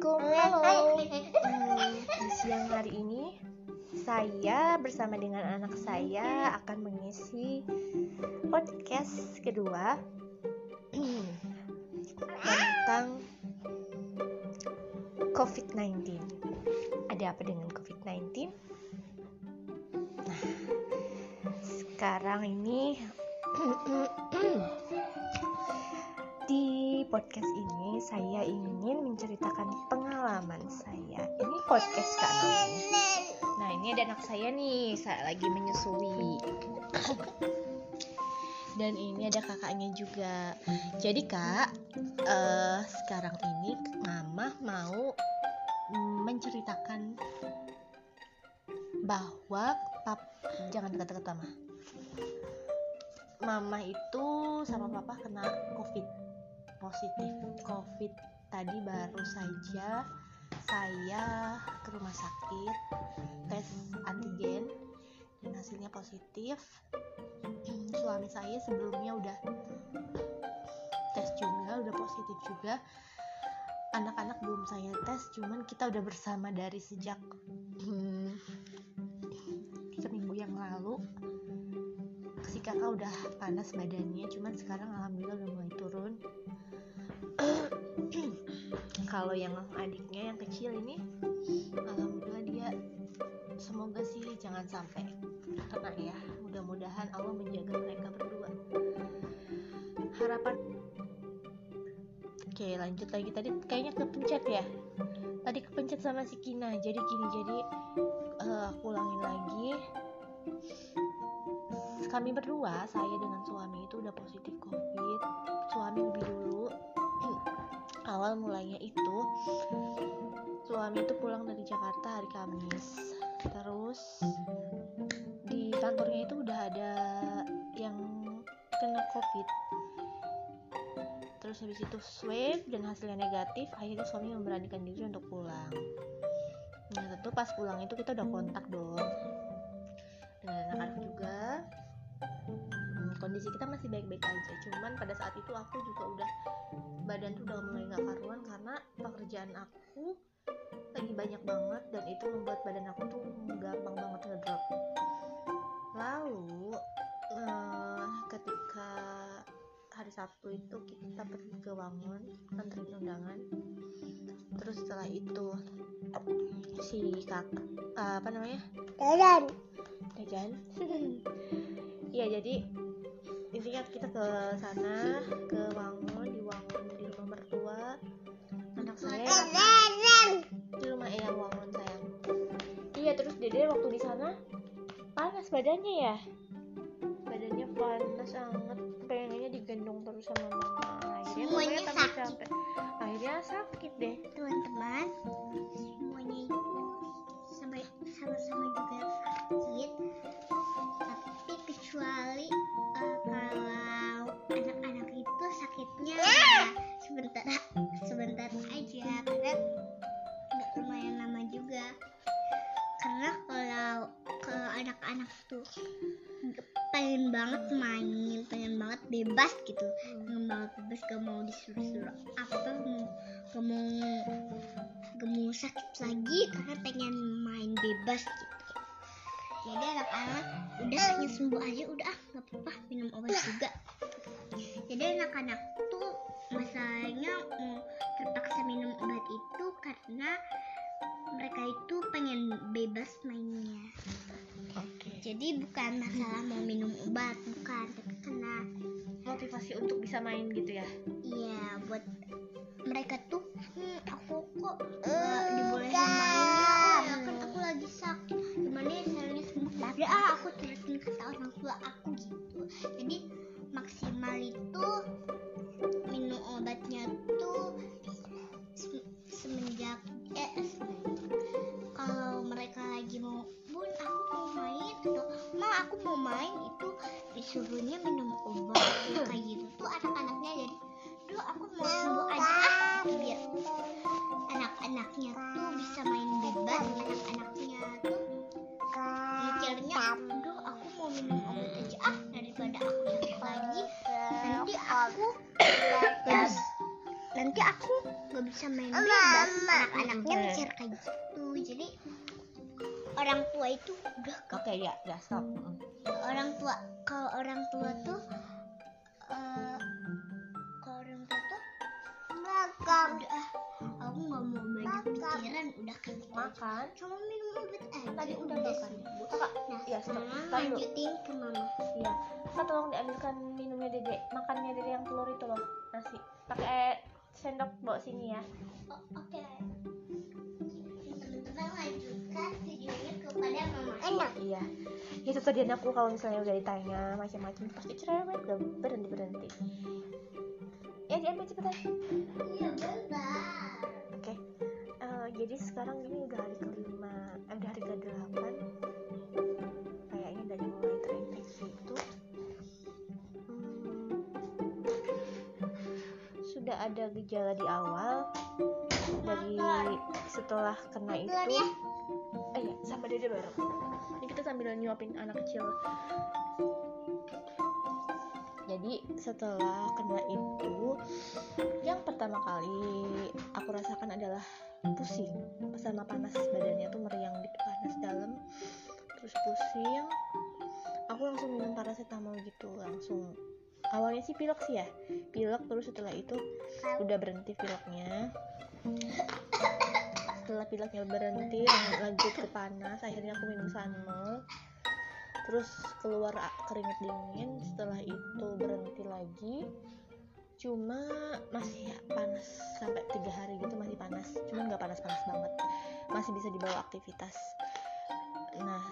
Assalamualaikum, halo. Hmm, di siang hari ini saya bersama dengan anak saya akan mengisi podcast kedua tentang COVID-19. Ada apa dengan COVID-19? Nah, sekarang ini podcast ini saya ingin menceritakan pengalaman saya. Ini podcast Kak. Nah, ini ada anak saya nih, saya lagi menyusui. Dan ini ada kakaknya juga. Jadi Kak, uh, sekarang ini Mama mau menceritakan bahwa pap jangan dekat-dekat Mama. Mama itu sama Papa kena COVID positif COVID tadi baru saja saya ke rumah sakit tes antigen dan hasilnya positif. Suami saya sebelumnya udah tes juga udah positif juga. Anak-anak belum saya tes cuman kita udah bersama dari sejak hmm, seminggu yang lalu. Si kakak udah panas badannya cuman sekarang alhamdulillah udah mulai turun kalau yang adiknya yang kecil ini alhamdulillah dia semoga sih jangan sampai. Kena ya. Mudah-mudahan Allah menjaga mereka berdua. Harapan. Oke lanjut lagi. Tadi kayaknya kepencet ya? Tadi kepencet sama si Kina. Jadi gini jadi uh, aku ulangin lagi. Kami berdua saya dengan suami itu udah positif covid. Suami lebih dulu. Awal mulainya itu suami itu pulang dari Jakarta hari Kamis. Terus di kantornya itu udah ada yang kena covid. Terus habis itu swab dan hasilnya negatif akhirnya suami memberanikan diri untuk pulang. Nah tentu pas pulang itu kita udah kontak dong. Dengan anak-anak juga kondisi kita masih baik-baik aja. Cuman pada saat itu aku juga udah badan tuh udah mulai gak karuan karena pekerjaan aku lagi banyak banget dan itu membuat badan aku tuh gampang banget ngedrop. Lalu uh, ketika hari Sabtu itu kita pergi ke Wangun nganterin undangan. Terus setelah itu si kak uh, apa namanya? Jajan. Jajan. Iya jadi intinya kita ke sana ke Wangun di Wangun di rumah mertua. Anak saya di rumah eyang Wangun sayang. Iya terus dede waktu di sana panas badannya ya? Badannya panas banget pengennya digendong terus sama mama. Akhirnya Semuanya sakit. capek. Akhirnya sakit deh. Teman-teman semuanya itu sama- sama-sama juga sakit. Tapi kecuali ya sebentar sebentar aja karena nggak lumayan lama juga. Karena kalau kalau anak-anak tuh pengen banget main pengen banget bebas gitu. Pengen banget bebas gak mau disuruh-suruh apa mau gak mau gak mau sakit lagi karena pengen main bebas gitu. Jadi anak-anak udah pengen sembuh aja udah ah nggak apa-apa minum obat juga jadi anak-anak tuh masalahnya mau terpaksa minum obat itu karena mereka itu pengen bebas mainnya. Oke. Jadi bukan masalah mau minum obat bukan tapi karena motivasi untuk bisa main gitu ya? Iya, buat mereka tuh, hmm, aku kok nggak mau main itu disuruhnya minum obat. Kayak gitu. Tuh anak-anaknya jadi duh aku mau sembuh aja ah gitu biar anak-anaknya tuh bisa main bebas anak-anaknya tuh. Mikirnya duh aku mau minum obat aja. Ah daripada aku sakit lagi nanti aku terus nanti aku nggak bisa main bebas. anak-anaknya mikir kayak gitu. Jadi orang tua itu udah oke ya ya stop. Orang tua kalau orang tua tuh eh kalau orang tua tuh makan. Udah aku nggak mau banyak pikiran udah kan makan. Cuma minum obat aja. Tadi udah makan. kakak nah ya sekarang lanjutin ke mama. Iya, Kak tolong diambilkan minumnya Dede, makannya Dede yang telur itu loh, nasi. Pakai sendok bawa sini ya. Oh, oke. teman-teman videonya kepada mama enak Iya. Itu tadi aku kalau misalnya udah ditanya macam-macam pasti cerewet gak berhenti berhenti. Ya diambil cepetan. iya benar Oke. Eh, jadi sekarang ini udah hari kelima, eh, udah hari ke delapan. Kayaknya dari mulai terinfeksi itu. Hmm, sudah ada gejala di awal setelah kena itu. ya. eh ya sama dede bareng. Ini kita sambil nyuapin anak kecil. Jadi setelah kena itu yang pertama kali aku rasakan adalah pusing. Sama panas badannya tuh meriang gitu panas dalam. Terus pusing aku langsung minum paracetamol gitu langsung. Awalnya sih pilek sih ya. Pilek terus setelah itu udah berhenti pileknya setelah pileknya berhenti lanjut ke panas akhirnya aku minum sanmol terus keluar keringet dingin setelah itu berhenti lagi. Cuma masih panas sampai tiga hari gitu masih panas. Cuma nggak panas-panas banget masih bisa dibawa aktivitas. Nah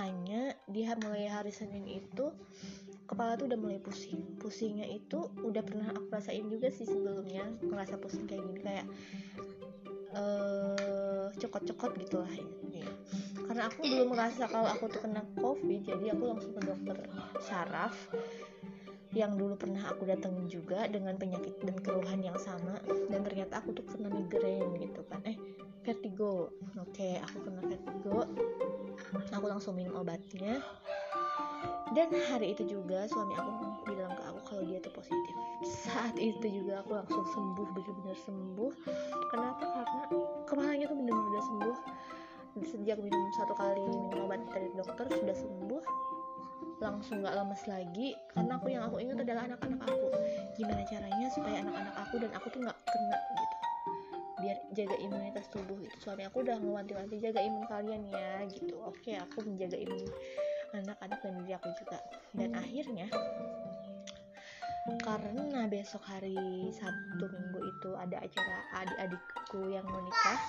hanya di ha- mulai hari Senin itu kepala tuh udah mulai pusing. Pusingnya itu udah pernah aku rasain juga sih sebelumnya ngerasa pusing kayak gini kayak eh cokot-cokot gitu lah ini karena aku belum merasa kalau aku tuh kena covid jadi aku langsung ke dokter saraf yang dulu pernah aku datengin juga dengan penyakit dan keluhan yang sama. Dan ternyata aku tuh kena migrain gitu kan. Eh vertigo. Oke aku kena vertigo. Aku langsung minum obatnya dan hari itu juga suami aku bilang ke aku kalau dia tuh positif. Saat itu juga aku langsung sembuh bener-bener sembuh. Kenapa? Karena kepalanya tuh bener-bener udah sembuh. Sejak minum satu kali minum obat dari dokter sudah sembuh. Langsung nggak lemes lagi. Karena aku yang aku ingat adalah anak-anak aku. Gimana caranya supaya anak-anak aku dan aku tuh nggak kena gitu? Biar jaga imunitas tubuh. Gitu suami aku udah ngewanti-wanti jaga imun kalian ya gitu. Oke aku menjaga imun anak-anak dan diri aku juga. Dan akhirnya karena besok hari Sabtu Minggu itu ada acara adik-adikku yang mau nikah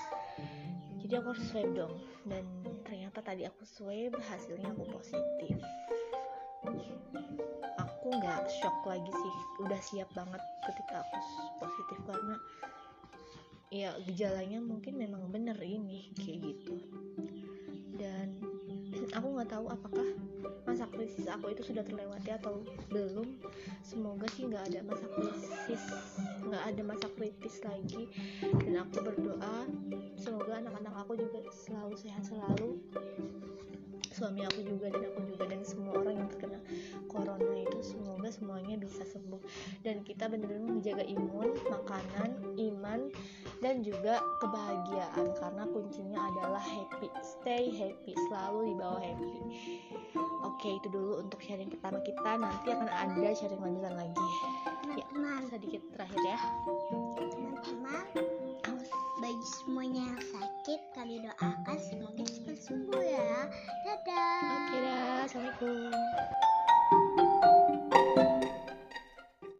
jadi aku harus swab dong. Dan ternyata tadi aku swab hasilnya aku positif. Aku nggak shock lagi sih. Udah siap banget ketika aku positif karena ya gejalanya mungkin memang bener ini kayak gitu tahu apakah masa krisis aku itu sudah terlewati atau belum. Semoga sih nggak ada masa krisis nggak ada masa kritis lagi. Dan aku berdoa semoga anak-anak aku juga selalu sehat selalu. Suami aku juga dan aku juga dan semua orang yang terkena corona bisa sembuh. Dan kita benar-benar menjaga imun makanan iman dan juga kebahagiaan. Karena kuncinya adalah happy. Stay happy. Selalu dibawa happy. Oke itu dulu untuk sharing pertama kita. Nanti akan ada sharing lanjutan lagi. Ya sedikit terakhir ya. Teman-teman bagi semuanya yang sakit kami doakan semoga cepat sembuh ya. Dadah. Oke dah